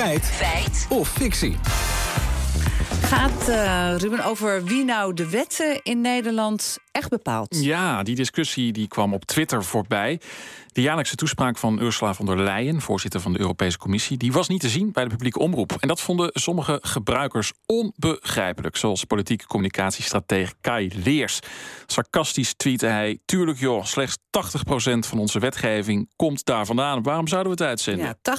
Feit. Feit. Of fictie. Gaat uh, Ruben over wie nou de wetten in Nederland echt bepaalt? Ja, die discussie die kwam op Twitter voorbij. De jaarlijkse toespraak van Ursula von der Leyen, voorzitter van de Europese Commissie, die was niet te zien bij de publieke omroep. En dat vonden sommige gebruikers onbegrijpelijk, zoals politieke communicatiestratege Kai Leers. Sarcastisch tweette hij: Tuurlijk joh, slechts 80% van onze wetgeving komt daar vandaan. Waarom zouden we het uitzenden? Ja,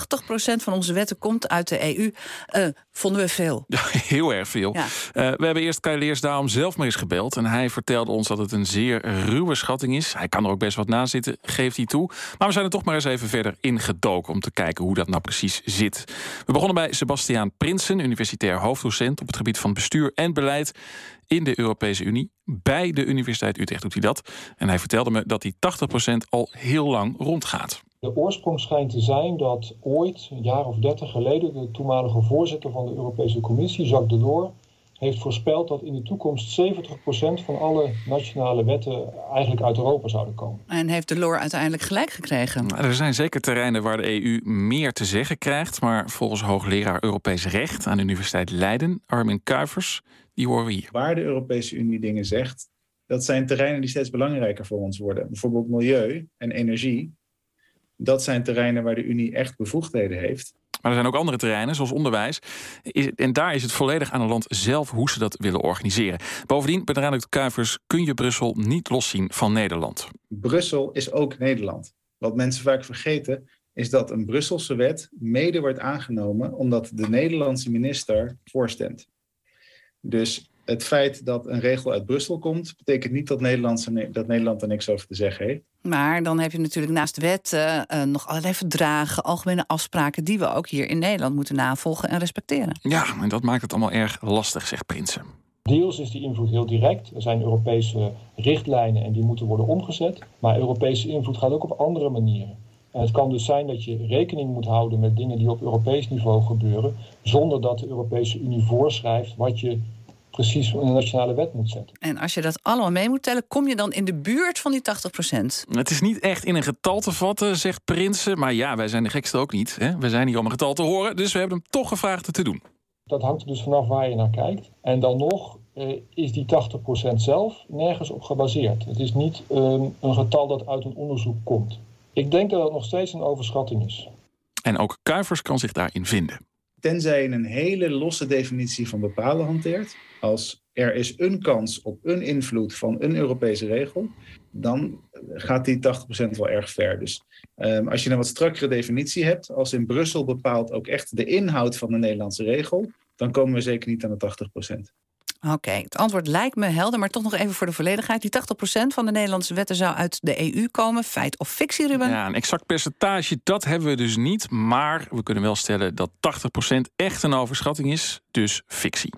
80% van onze wetten komt uit de EU. Uh, eh, vonden we veel. Ja, heel erg veel. Ja. Uh, we hebben eerst Kai Leers daarom zelf maar eens gebeld. En hij vertelde ons dat het een zeer ruwe schatting is. Hij kan er ook best wat na zitten, geeft hij toe. Maar we zijn er toch maar eens even verder ingedoken om te kijken hoe dat nou precies zit. We begonnen bij Sebastiaan Prinsen, universitair hoofddocent op het gebied van bestuur en beleid in de Europese Unie. Bij de Universiteit Utrecht doet hij dat. En hij vertelde me dat die 80% al heel lang rondgaat. De oorsprong schijnt te zijn dat ooit, een jaar of dertig geleden, de toenmalige voorzitter van de Europese Commissie, Jacques Delors, heeft voorspeld dat in de toekomst 70% van alle nationale wetten eigenlijk uit Europa zouden komen. En heeft de LOR uiteindelijk gelijk gekregen? Nou, er zijn zeker terreinen waar de EU meer te zeggen krijgt. Maar volgens hoogleraar Europees Recht aan de Universiteit Leiden, Armin Kuivers, die horen we hier. Waar de Europese Unie dingen zegt, dat zijn terreinen die steeds belangrijker voor ons worden. Bijvoorbeeld milieu en energie. Dat zijn terreinen waar de Unie echt bevoegdheden heeft. Maar er zijn ook andere terreinen, zoals onderwijs. En daar is het volledig aan het land zelf hoe ze dat willen organiseren. Bovendien, benadrukt Kuivers, kun je Brussel niet loszien van Nederland. Brussel is ook Nederland. Wat mensen vaak vergeten, is dat een Brusselse wet mede wordt aangenomen omdat de Nederlandse minister voorstemt. Dus het feit dat een regel uit Brussel komt, betekent niet dat, dat Nederland er niks over te zeggen heeft. Maar dan heb je natuurlijk naast wetten uh, nog allerlei verdragen, algemene afspraken die we ook hier in Nederland moeten navolgen en respecteren. Ja, en dat maakt het allemaal erg lastig, zegt Prinsen. Deels is die invloed heel direct. Er zijn Europese richtlijnen en die moeten worden omgezet. Maar Europese invloed gaat ook op andere manieren. En het kan dus zijn dat je rekening moet houden met dingen die op Europees niveau gebeuren, zonder dat de Europese Unie voorschrijft wat je precies een nationale wet moet zetten. En als je dat allemaal mee moet tellen, kom je dan in de buurt van die 80 procent? Het is niet echt in een getal te vatten, zegt Prinsen. Maar ja, wij zijn de gekste ook niet. Hè? We zijn hier om een getal te horen, dus we hebben hem toch gevraagd het te doen. Dat hangt er dus vanaf waar je naar kijkt. En dan nog eh, is die 80 procent zelf nergens op gebaseerd. Het is niet ehm, een getal dat uit een onderzoek komt. Ik denk dat het nog steeds een overschatting is. En ook Kuivers kan zich daarin vinden. Tenzij je een hele losse definitie van bepalen hanteert, als er is een kans op een invloed van een Europese regel, dan gaat die 80% wel erg ver. Dus um, als je een wat strakkere definitie hebt, als in Brussel bepaalt ook echt de inhoud van de Nederlandse regel, dan komen we zeker niet aan de 80%. Oké, het antwoord lijkt me helder, maar toch nog even voor de volledigheid. Die 80% van de Nederlandse wetten zou uit de EU komen. Feit of fictie, Ruben? Ja, een exact percentage, dat hebben we dus niet. Maar we kunnen wel stellen dat 80% echt een overschatting is, dus fictie.